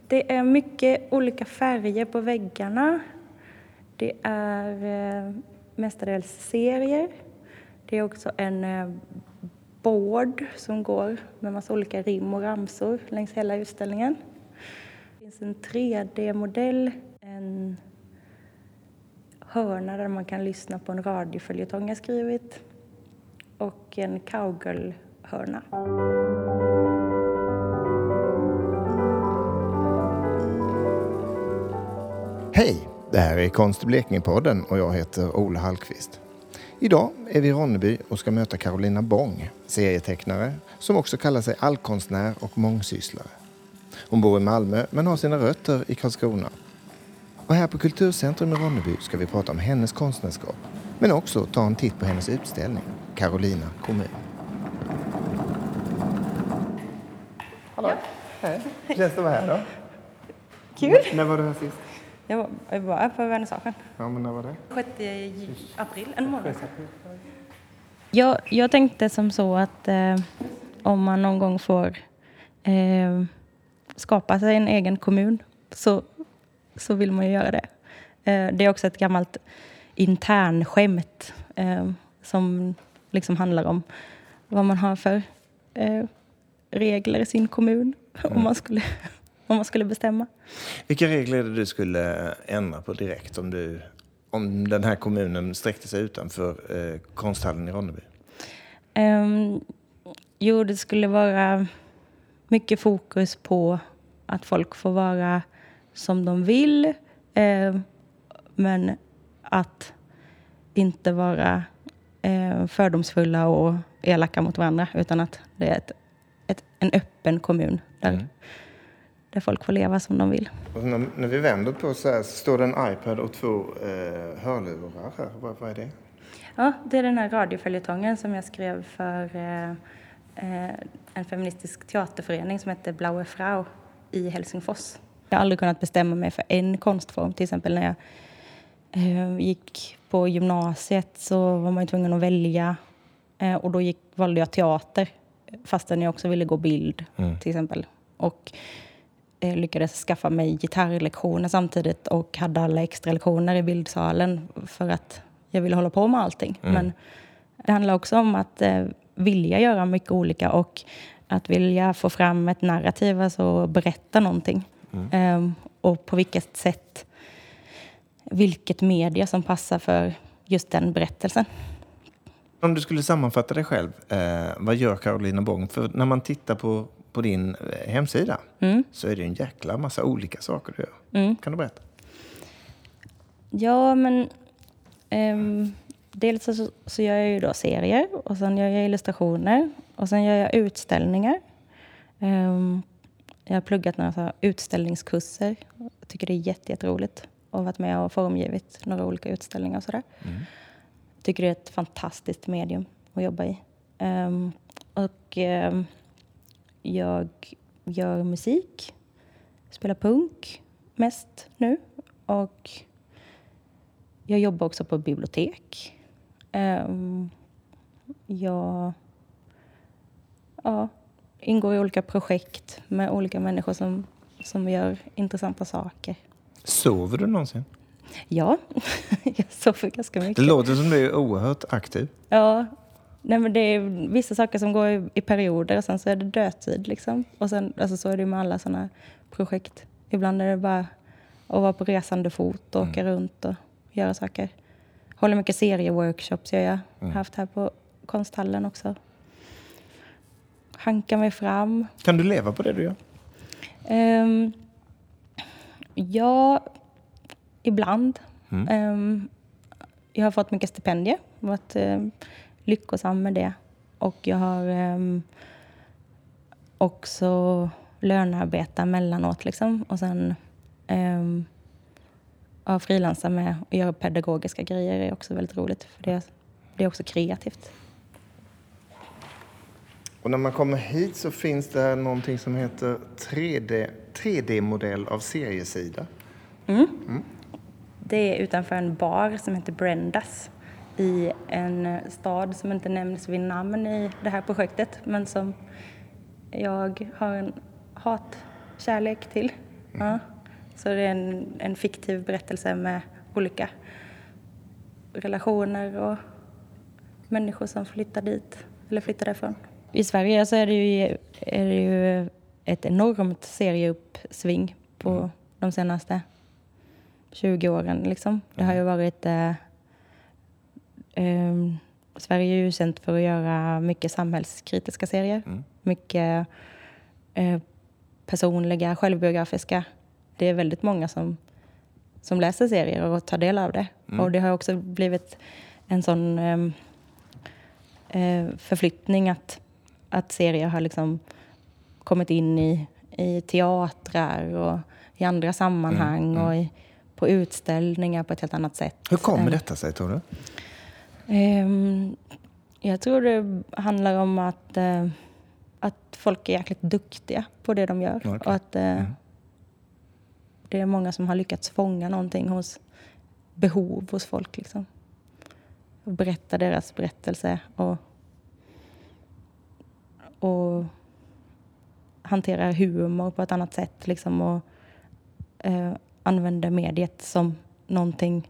Det är mycket olika färger på väggarna. Det är eh, mestadels serier. Det är också en eh, board som går med massa olika rim och ramsor längs hela utställningen. Det finns en 3D-modell, en hörna där man kan lyssna på en radioföljetong jag skrivit och en cowgirl-hörna. Hej! Det här är Konst i Blekinge-podden och jag heter Ola Hallqvist. Idag är vi i Ronneby och ska möta Carolina Bång, serietecknare som också kallar sig allkonstnär och mångsysslare. Hon bor i Malmö men har sina rötter i Karlskrona. Och här på Kulturcentrum i Ronneby ska vi prata om hennes konstnärskap men också ta en titt på hennes utställning, Carolina kommun. Hallå! Hej! Hur känns det att vara här då? Kul! När var du här sist? Jag var, jag var på vernissagen. Ja, men när var det? 6 april, en månad jag, jag tänkte som så att eh, om man någon gång får eh, skapa sig en egen kommun så, så vill man ju göra det. Eh, det är också ett gammalt internskämt eh, som liksom handlar om vad man har för eh, regler i sin kommun mm. om, man skulle, om man skulle bestämma. Vilka regler är det du skulle ändra på direkt om, du, om den här kommunen sträckte sig utanför eh, konsthallen i Ronneby? Um, jo, det skulle vara mycket fokus på att folk får vara som de vill. Eh, men att inte vara eh, fördomsfulla och elaka mot varandra. Utan att det är ett, ett, en öppen kommun där, mm. Där folk får leva som de vill. Och när, när vi vänder på så här så står det en iPad och två eh, hörlurar här. Vad, vad är det? Ja, det är den här radioföljetongen som jag skrev för eh, eh, en feministisk teaterförening som heter Blaue Frau i Helsingfors. Jag har aldrig kunnat bestämma mig för en konstform. Till exempel när jag eh, gick på gymnasiet så var man tvungen att välja eh, och då gick, valde jag teater fastän jag också ville gå bild mm. till exempel. Och lyckades skaffa mig gitarrlektioner samtidigt och hade alla extra lektioner i bildsalen för att jag ville hålla på med allting. Mm. Men det handlar också om att eh, vilja göra mycket olika och att vilja få fram ett narrativ, alltså berätta någonting. Mm. Um, och på vilket sätt, vilket media som passar för just den berättelsen. Om du skulle sammanfatta dig själv, eh, vad gör Carolina Bång? För när man tittar på, på din eh, hemsida mm. så är det en jäkla massa olika saker du gör. Mm. Kan du berätta? Ja, men um, dels så, så gör jag ju då serier och sen gör jag illustrationer och sen gör jag utställningar. Um, jag har pluggat några utställningskurser. Jag tycker det är jätte, jätteroligt och varit med och formgivit några olika utställningar och sådär. Mm. Tycker det är ett fantastiskt medium att jobba i. Um, och um, jag gör musik, spelar punk mest nu och jag jobbar också på bibliotek. Um, jag ja, ingår i olika projekt med olika människor som, som gör intressanta saker. Sover du någonsin? Ja, jag sover ganska mycket. Det låter som du är oerhört aktiv. Ja, Nej, men det är vissa saker som går i, i perioder och sen så är det dödtid. Liksom. Och sen, alltså, så är det med alla sådana projekt. Ibland är det bara att vara på resande fot och åka mm. runt och göra saker. Håller mycket serieworkshops gör jag. Mm. haft här på konsthallen också. Hanka mig fram. Kan du leva på det du gör? Um, ja, ibland. Mm. Um, jag har fått mycket stipendier. Varit um, lyckosam med det. Och jag har um, också lönearbeta mellanåt. Liksom. Och sen um, ja, frilansa med och göra pedagogiska grejer är också väldigt roligt. För det, det är också kreativt. Och när man kommer hit så finns det någonting som heter 3D, 3D-modell av seriesida. Mm. Mm. Det är utanför en bar som heter Brendas i en stad som inte nämns vid namn i det här projektet men som jag har en hatkärlek till. Ja. Så det är en, en fiktiv berättelse med olika relationer och människor som flyttar dit eller flyttar därifrån. I Sverige så är det ju, är det ju ett enormt serieuppsving på mm. de senaste 20 åren. Liksom. Det har ju mm. varit... Eh, eh, Sverige är ju känt för att göra mycket samhällskritiska serier. Mm. Mycket eh, personliga, självbiografiska. Det är väldigt många som, som läser serier och tar del av det. Mm. Och det har också blivit en sån ehm, eh, förflyttning att, att serier har liksom kommit in i, i teatrar och i andra sammanhang mm, mm. och i, på utställningar på ett helt annat sätt. Hur kommer detta sig, tror du? Um, jag tror det handlar om att, uh, att folk är jäkligt duktiga på det de gör. Okay. Och att uh, mm. det är många som har lyckats fånga någonting hos behov hos folk. Liksom. Och berätta deras berättelse och, och hantera humor på ett annat sätt. Liksom, och uh, använder mediet som någonting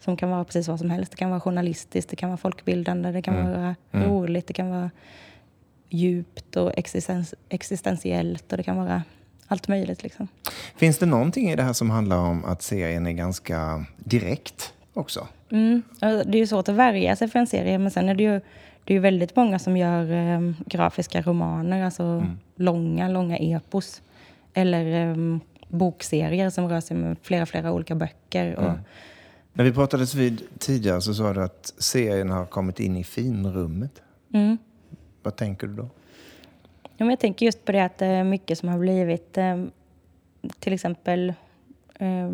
som kan vara precis vad som helst. Det kan vara journalistiskt, det kan vara folkbildande, det kan mm. vara mm. roligt, det kan vara djupt och existens, existentiellt och det kan vara allt möjligt. Liksom. Finns det någonting i det här som handlar om att serien är ganska direkt också? Mm. Det är ju svårt att värja sig för en serie, men sen är det ju det är väldigt många som gör eh, grafiska romaner, alltså mm. långa, långa epos. Eller eh, bokserier som rör sig med flera, flera olika böcker. Och, mm. När vi pratades vid tidigare så sa du att serien har kommit in i finrummet. Mm. Vad tänker du då? Ja, men jag tänker just på det att det är mycket som har blivit eh, till exempel eh,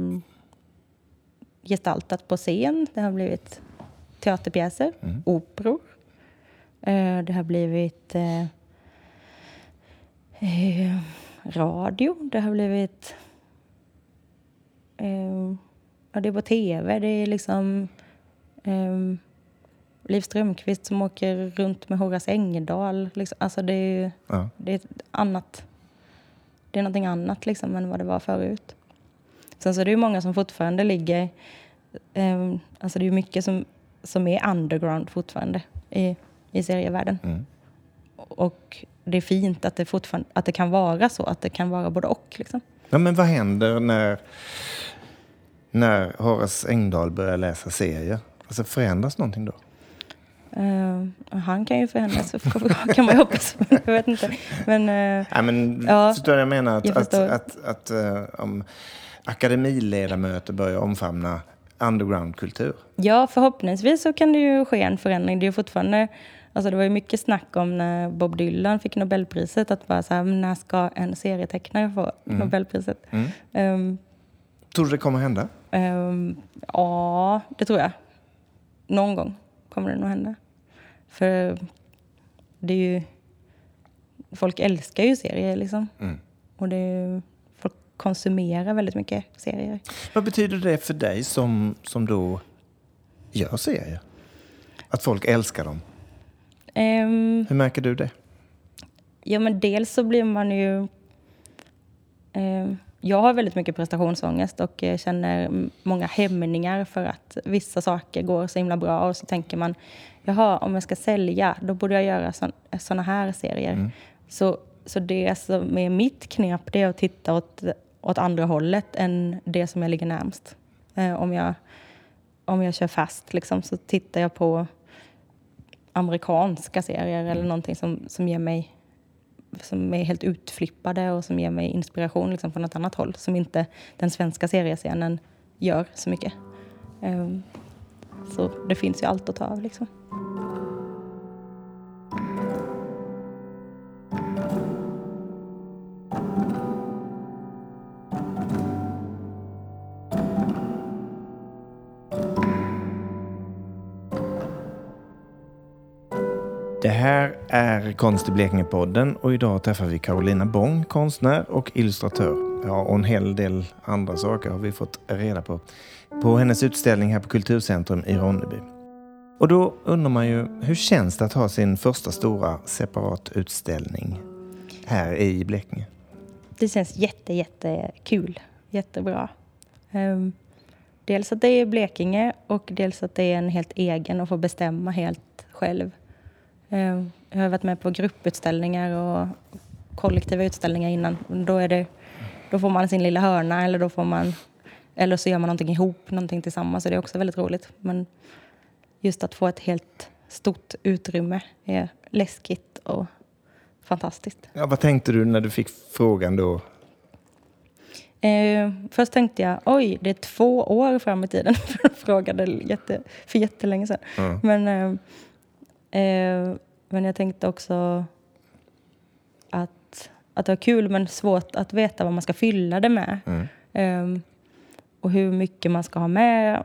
gestaltat på scen. Det har blivit teaterpjäser, mm. operor. Eh, det har blivit eh, eh, radio. Det har blivit eh, ja, det är på tv. Det är liksom um, Liv Strömquist som åker runt med Horace Engdahl. Liksom. Alltså det är, ja. det är annat. Det är någonting annat liksom än vad det var förut. Sen så är det ju många som fortfarande ligger... Um, alltså det är mycket som, som är underground fortfarande i, i serievärlden. Mm. Och det är fint att det, fortfarande, att det kan vara så, att det kan vara både och. Liksom. Ja, men vad händer när när Horace Engdahl börjar läsa serier? Alltså förändras någonting då? Uh, han kan ju förändras, kan man ju hoppas. jag vet inte. Men, uh, Nej, men ja, förstår du jag menar? Att, jag att, att, att uh, om akademiledamöter börjar omfamna undergroundkultur? Ja, förhoppningsvis så kan det ju ske en förändring. Det är fortfarande... Alltså det var ju mycket snack om när Bob Dylan fick Nobelpriset. Att bara så här, när ska en serietecknare få mm. Nobelpriset? Mm. Um, Tror du det kommer hända? Um, ja, det tror jag. Någon gång kommer det nog hända. För det är ju... Folk älskar ju serier liksom. Mm. Och det är, folk konsumerar väldigt mycket serier. Vad betyder det för dig som, som då gör serier? Att folk älskar dem? Um, Hur märker du det? Ja, men dels så blir man ju... Um, jag har väldigt mycket prestationsångest och känner många hämningar för att vissa saker går så himla bra och så tänker man, jaha, om jag ska sälja, då borde jag göra sådana här serier. Mm. Så, så det som är mitt knep, det är att titta åt, åt andra hållet än det som jag ligger närmst. Eh, om, jag, om jag kör fast liksom, så tittar jag på amerikanska serier eller mm. någonting som, som ger mig som är helt utflippade och som ger mig inspiration liksom från ett annat håll som inte den svenska seriescenen gör så mycket. Um, så det finns ju allt att ta av. Liksom. Är Konst i Blekinge-podden och idag träffar vi Carolina Bång, konstnär och illustratör. Ja, och en hel del andra saker har vi fått reda på på hennes utställning här på Kulturcentrum i Ronneby. Och då undrar man ju, hur känns det att ha sin första stora separat utställning här i Blekinge? Det känns jätte, jätte kul jättebra. Um, dels att det är Blekinge och dels att det är en helt egen och får bestämma helt själv. Um, jag har varit med på grupputställningar och kollektiva utställningar innan. Då, är det, då får man sin lilla hörna eller då får man eller så gör man någonting ihop, någonting tillsammans. Så det är också väldigt roligt. Men just att få ett helt stort utrymme är läskigt och fantastiskt. Ja, vad tänkte du när du fick frågan då? Eh, först tänkte jag, oj, det är två år fram i tiden. jag frågade jätte, för jättelänge sedan. Mm. Men, eh, eh, men jag tänkte också att, att det var kul men svårt att veta vad man ska fylla det med. Mm. Ehm, och hur mycket man ska ha med.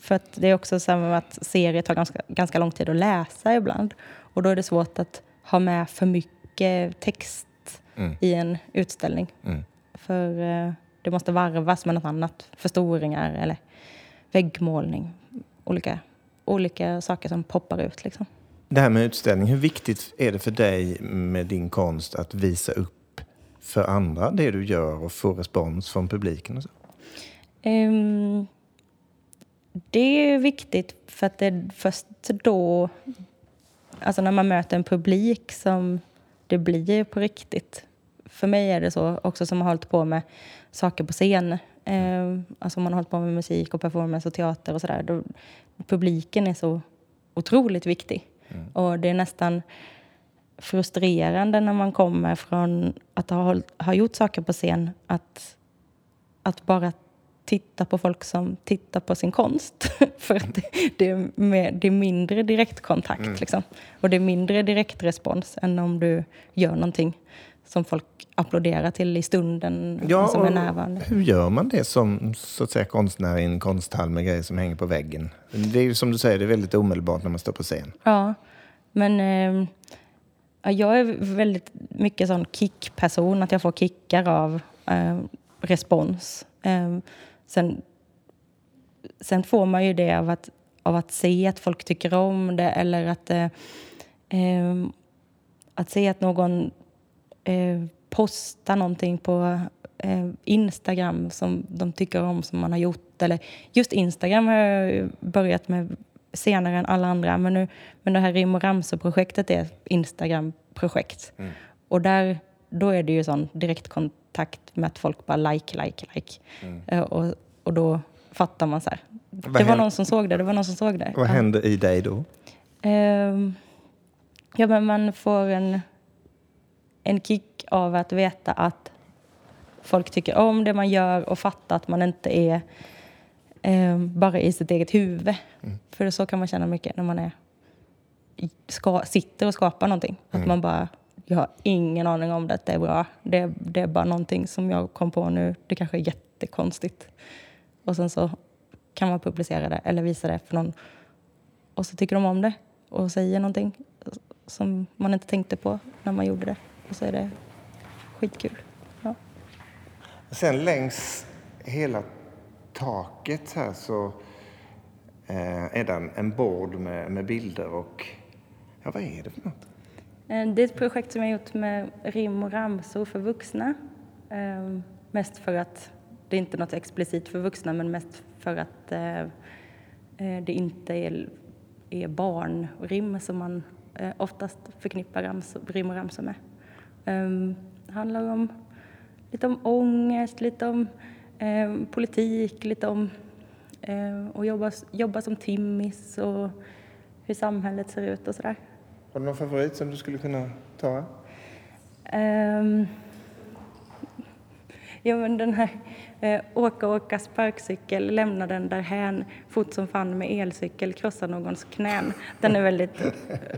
För att det är också så att serier tar ganska, ganska lång tid att läsa ibland. Och då är det svårt att ha med för mycket text mm. i en utställning. Mm. För eh, det måste varvas med något annat. Förstoringar eller väggmålning. Olika, olika saker som poppar ut. Liksom. Det här med utställning, hur viktigt är det för dig med din konst att visa upp för andra det du gör och få respons från publiken? Och så? Um, det är viktigt för att det är först då, alltså när man möter en publik som det blir på riktigt. För mig är det så också som har hållit på med saker på scen. Um, alltså man har hållit på med musik och performance och teater och sådär. Publiken är så otroligt viktig. Mm. Och det är nästan frustrerande när man kommer från att ha, ha gjort saker på scen att, att bara titta på folk som tittar på sin konst. För att det, det, är, mer, det är mindre direktkontakt. Mm. Liksom. Och det är mindre direktrespons än om du gör någonting som folk applåderar till i stunden ja, som är närvarande. Hur gör man det som så att säga, konstnär i en konsthall med grejer som hänger på väggen? Det är ju som du säger, det är väldigt omedelbart när man står på scen. Ja, men eh, jag är väldigt mycket sån kickperson, att jag får kickar av eh, respons. Eh, Sen, sen får man ju det av att, av att se att folk tycker om det eller att, eh, eh, att se att någon eh, postar någonting på eh, Instagram som de tycker om, som man har gjort. Eller just Instagram har jag börjat med senare än alla andra. Men, nu, men det här rim och ramsor-projektet är ett Instagram-projekt. Mm. Och där, då är det ju sån direktkontakt takt med att folk bara like, like, like. Mm. Uh, och, och då fattar man så här. Vad det var någon som såg det, det var någon som såg det. Vad ja. händer i dig då? Uh, ja, men man får en, en kick av att veta att folk tycker om det man gör och fatta att man inte är uh, bara i sitt eget huvud. Mm. För så kan man känna mycket när man är, ska, sitter och skapar någonting. Mm. Att man bara jag har ingen aning om det, det är bra. Det, det är bara någonting som jag kom på nu. Det kanske är jättekonstigt. Och sen så kan man publicera det eller visa det för någon. Och så tycker de om det och säger någonting som man inte tänkte på när man gjorde det. Och så är det skitkul. Ja. Sen längs hela taket här så eh, är det en bord med, med bilder och ja, vad är det för något? Eh, det är ett projekt som jag gjort med rim och ramsor för vuxna. Ehm, mest för att det är inte något explicit för vuxna men mest för att eh, eh, det inte är, är barnrim som man oftast förknippar rams, rim och ramsor med. Ehm, det handlar om lite om ångest, lite om ehm, politik, lite om att jobba, jobba som timmis och hur samhället ser ut och sådär. Har du någon favorit som du skulle kunna ta? Um, ja, men den här eh, åka, åka sparkcykel, lämna den därhän, fort som fan med elcykel, krossa någons knän. Den är väldigt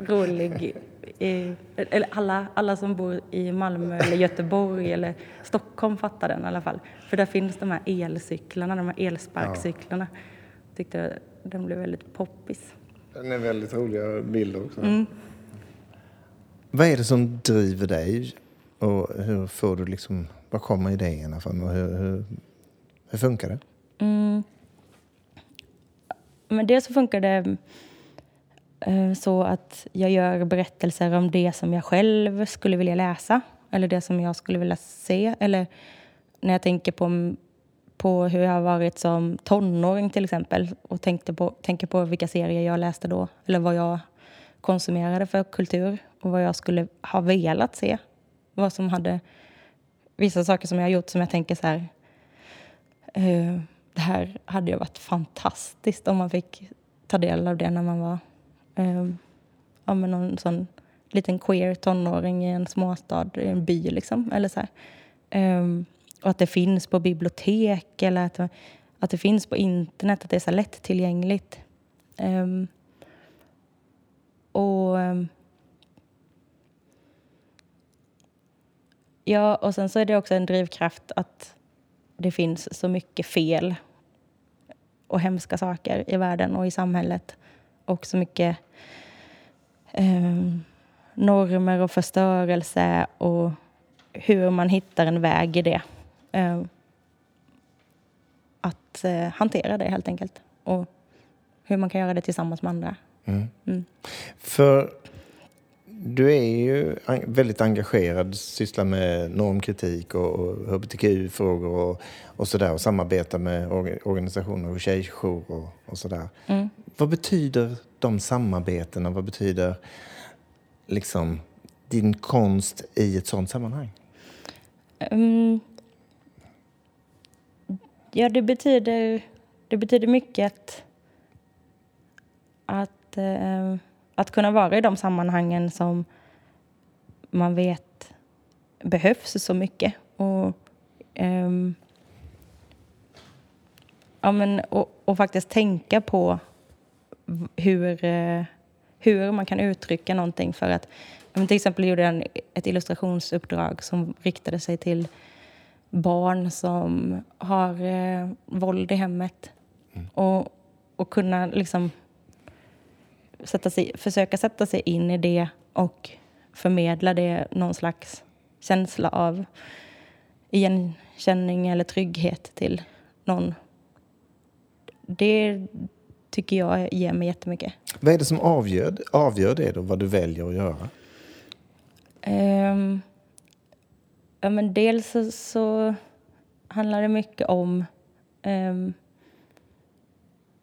rolig. I, eller alla, alla som bor i Malmö eller Göteborg eller Stockholm fattar den i alla fall. För där finns de här elcyklarna, de här elsparkcyklarna. Jag tyckte den blev väldigt poppis. Den är väldigt roliga bilder också. Mm. Vad är det som driver dig? Och hur får du liksom, var kommer idéerna från och hur, hur, hur funkar det? Mm. Men dels så funkar det Eh, så att jag gör berättelser om det som jag själv skulle vilja läsa eller det som jag skulle vilja se. Eller när jag tänker på på hur jag har varit som tonåring till exempel och tänkte på, tänker på vilka serier jag läste då eller vad jag konsumerade för kultur och vad jag skulle ha velat se. Vad som hade... Vissa saker som jag har gjort som jag tänker så här... Uh, det här hade ju varit fantastiskt om man fick ta del av det när man var eh, ja, men någon sån liten queer tonåring i en småstad, i en by liksom. Eller så um, och att det finns på bibliotek eller att, att det finns på internet, att det är så lättillgängligt. Um, och... Um, ja, och sen så är det också en drivkraft att det finns så mycket fel och hemska saker i världen och i samhället. Och så mycket um, normer och förstörelse och hur man hittar en väg i det. Uh, att uh, hantera det helt enkelt. Och hur man kan göra det tillsammans med andra. Mm. Mm. För du är ju väldigt engagerad, sysslar med normkritik och, och hbtq-frågor och, och sådär och samarbetar med organisationer och tjejjour och, och sådär. Mm. Vad betyder de samarbetena? Vad betyder liksom din konst i ett sådant sammanhang? Um, ja, det betyder, det betyder mycket att, att, uh, att kunna vara i de sammanhangen som man vet behövs så mycket. Och, um, ja, men, och, och, faktiskt tänka på hur, uh, hur man kan uttrycka någonting för att men till exempel gjorde jag ett illustrationsuppdrag som riktade sig till barn som har eh, våld i hemmet. Mm. Och, och kunna liksom sätta sig, försöka sätta sig in i det och förmedla det någon slags känsla av igenkänning eller trygghet till någon. Det tycker jag ger mig jättemycket. Vad är det som avgör, avgör det då, vad du väljer att göra? Um, ja, men dels så, så, handlar det mycket om... Um,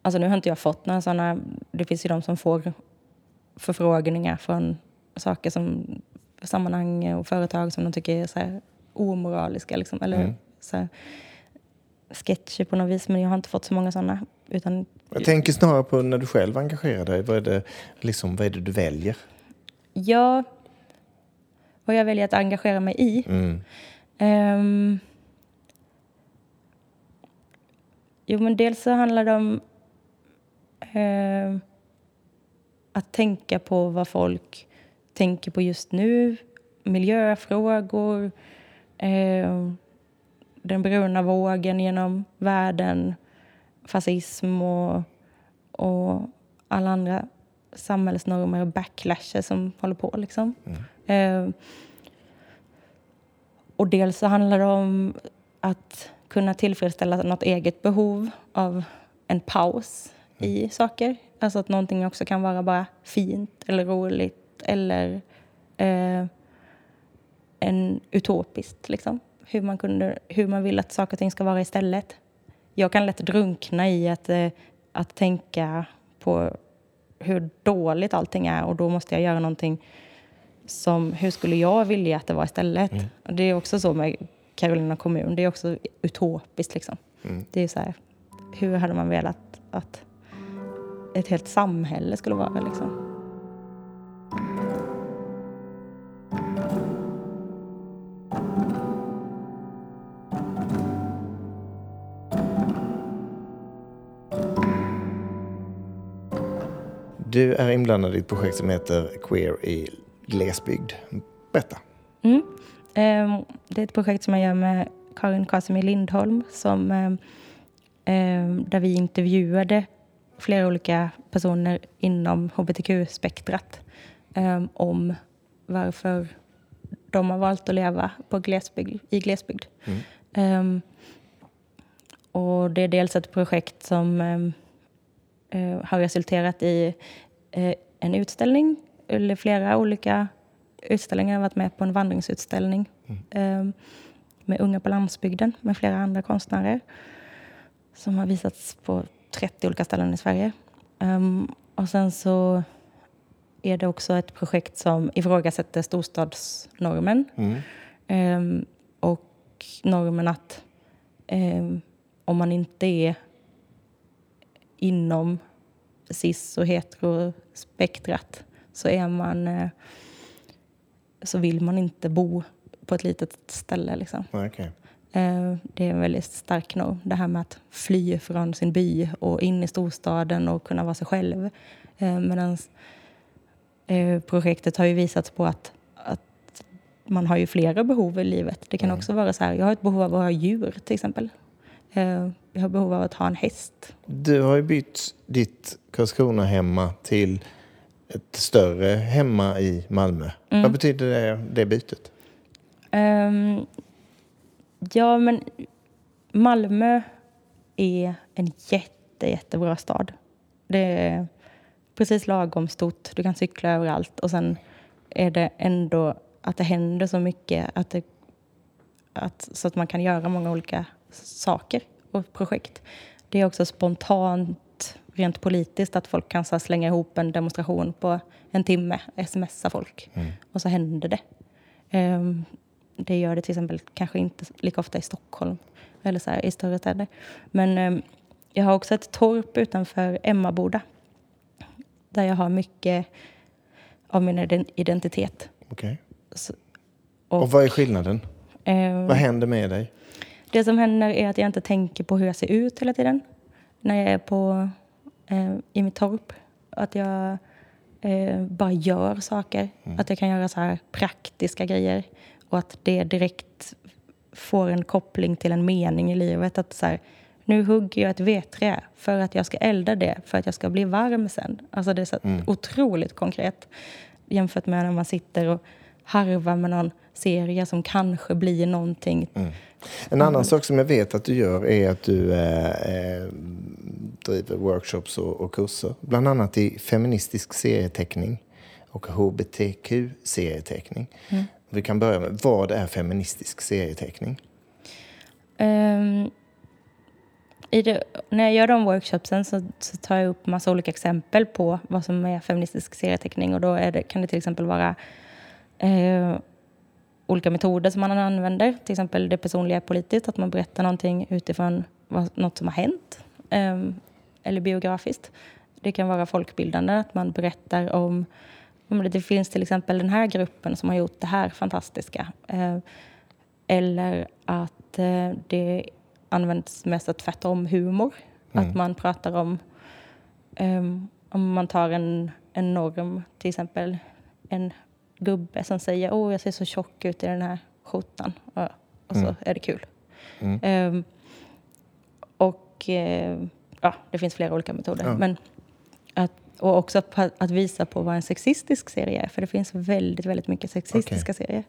alltså nu har inte jag fått några sådana... Det finns ju de som får förfrågningar från saker som sammanhang och företag som de tycker är så här omoraliska. Liksom, eller mm. så här, sketcher på något vis, men jag har inte fått så många sådana. Utan... Jag tänker snarare på när du själv engagerar dig. Vad är det, liksom, vad är det du väljer? Ja, vad jag väljer att engagera mig i. Mm. Um, jo, men dels så handlar det om uh, att tänka på vad folk tänker på just nu, miljöfrågor, uh, den bruna vågen genom världen, fascism och, och alla andra samhällsnormer och backlasher som håller på. Liksom. Mm. Eh, och dels så handlar det om att kunna tillfredsställa något eget behov av en paus i saker. Alltså att någonting också kan vara bara fint eller roligt eller eh, en utopiskt. Liksom. Hur, man kunde, hur man vill att saker och ting ska vara istället. Jag kan lätt drunkna i att, eh, att tänka på hur dåligt allting är och då måste jag göra någonting som hur skulle jag vilja att det var istället? Mm. Det är också så med Carolina kommun, det är också utopiskt liksom. Mm. Det är så här, hur hade man velat att ett helt samhälle skulle vara liksom? Du är inblandad i ett projekt som heter Queer i glesbygd. Berätta. Mm. Ehm, det är ett projekt som jag gör med Karin Casimir Lindholm som, ehm, ehm, där vi intervjuade flera olika personer inom hbtq-spektrat om varför de har valt att leva på glesbygd, i glesbygd. Mm. och det är dels ett projekt som uh, har resulterat i uh, en utställning eller flera olika utställningar. Jag har varit med på en vandringsutställning mm. med Unga på landsbygden med flera andra konstnärer. som har visats på 30 olika ställen i Sverige. Um, och sen så är det också ett projekt som ifrågasätter storstadsnormen. Mm. Um, och normen att um, om man inte är inom cis och heterospektrat så är man uh, så vill man inte bo på ett litet ställe. Liksom. Okay. Uh, det är en väldigt stark norm. Det här med att fly från sin by och in i storstaden och kunna vara sig själv. Uh, Medan projektet har ju visat på att, att man har ju flera behov i livet. Det kan Mm. också vara så här, jag har ett behov av att ha djur till exempel. Eh, Jag har behov av att ha en häst. Du har ju bytt ditt Karlskrona hemma till ett större hemma i Malmö. Mm. Vad betyder det, det bytet? Ehm, ja, men Malmö är en jätte, jättebra stad. Det är precis lagom stort. Du kan cykla överallt. Och sen är det ändå att det händer så mycket att det, att, så att man kan göra många olika saker och projekt. Det är också spontant, rent politiskt, att folk kan så slänga ihop en demonstration på en timme, smsa folk och så händer det. Ehm, det gör det till exempel kanske inte lika ofta i Stockholm eller så här, i större städer. Men ehm, jag har också ett torp utanför Emmaboda där jag har mycket av min ident- identitet. Okej. Så- Och, vad är skillnaden? Ehm, Vad händer med dig? Det som händer är att jag inte tänker på hur jag ser ut hela tiden när jag är på, eh, i mitt torp. Att jag eh, bara gör saker. Att jag kan göra så här praktiska grejer. Och att det direkt får en koppling till en mening i livet. Att så här, nu hugger jag ett vedträ för att jag ska elda det, för att jag ska bli varm sen. Alltså det är så otroligt konkret jämfört med när man sitter och harvar med någon serie som kanske blir någonting En annan sak som jag vet att du gör är att du eh, eh, driver workshops och, och kurser. Bland annat i feministisk serieteckning och hbtq-serieteckning. Vi kan börja med, vad är feministisk serieteckning? I det, när jag gör de workshopsen så, så tar jag upp massa olika exempel på vad som är feministisk serieteckning. Och då det, kan det till exempel vara eh, olika metoder som man använder. Till exempel det personliga politiskt, att man berättar någonting utifrån vad, något som har hänt. ehm, eller biografiskt. Det kan vara folkbildande, att man berättar om det, finns till exempel den här gruppen som har gjort det här fantastiska. Eh, eller att eh, det används mest att tvärtom humor. Att man pratar om, ehm, om man tar en, en norm, till exempel en gubbe som säger åh jag ser så tjock ut i den här skjortan. Ja, och så är det kul. Ehm, och eh, ja, det finns flera olika metoder. Men att, och också på, att visa på vad en sexistisk serie är. För det finns väldigt, väldigt mycket sexistiska serier.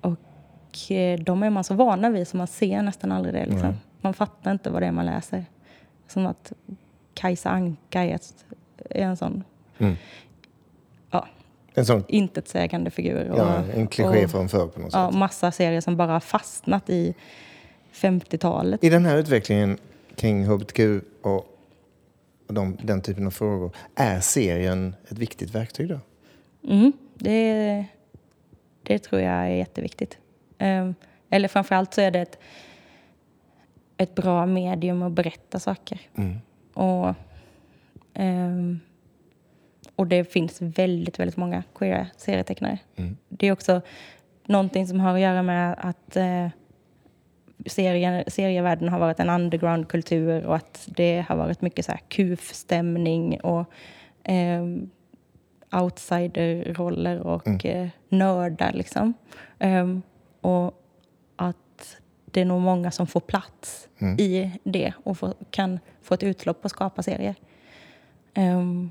Och eh, de är man så vana vid så man ser nästan aldrig det. Liksom. Man fattar inte vad det är man läser. Som att Kajsa Anka är, en sån ja, En sån intetsägande figur. Och, ja, en kliché och, från förr på något ja, sätt. massa serier som bara har fastnat i 50-talet. I den här utvecklingen kring hbtq och och de, den typen av frågor, är serien ett viktigt verktyg då? Mm, det, det tror jag är jätteviktigt. Um, eller framförallt så är det ett, ett bra medium att berätta saker. Och, ehm, och det finns väldigt, väldigt många queera serietecknare. Det är också någonting som har att göra med att eh, serien, serievärlden har varit en undergroundkultur och att det har varit mycket så här kuf-stämning och ehm, outsiderroller och eh, nördar. Liksom. Ehm, och att det är nog många som får plats i det och får, kan få ett utlopp och skapa serier. Ehm,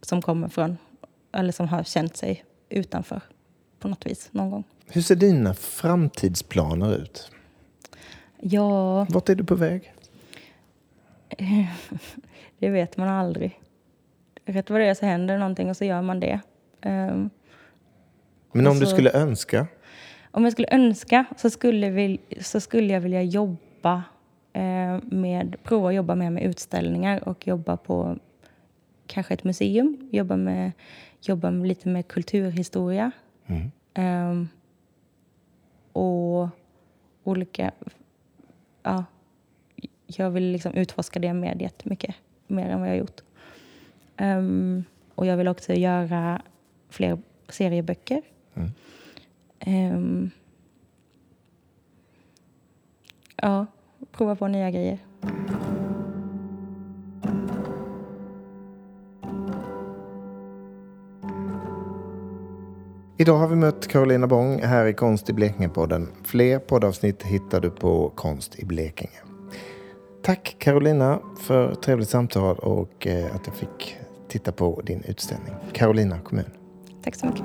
som kommer från, eller som har känt sig utanför på något vis någon gång. Hur ser dina framtidsplaner ut? Ja, Vart är du på väg? det vet man aldrig. Rätt vad det är så händer någonting och så gör man det. Ehm, Men om du Alltså- skulle önska? Om jag skulle önska så skulle, vil, så skulle jag vilja jobba eh, med, prova att jobba mer med utställningar och jobba på kanske ett museum. Jobba, med, jobba med, lite med kulturhistoria. Mm. Um, och olika... Ja, jag vill liksom utforska det mediet mycket mer än vad jag har gjort. Um, och jag vill också göra fler serieböcker. Mm. Um, ja, prova på nya grejer. Idag har vi mött Carolina Bång här i Konst i Blekinge-podden. Fler poddavsnitt hittar du på Konst i Blekinge. Tack Carolina för trevligt samtal och eh, att jag fick titta på din utställning. Carolina kommun. Tack så mycket.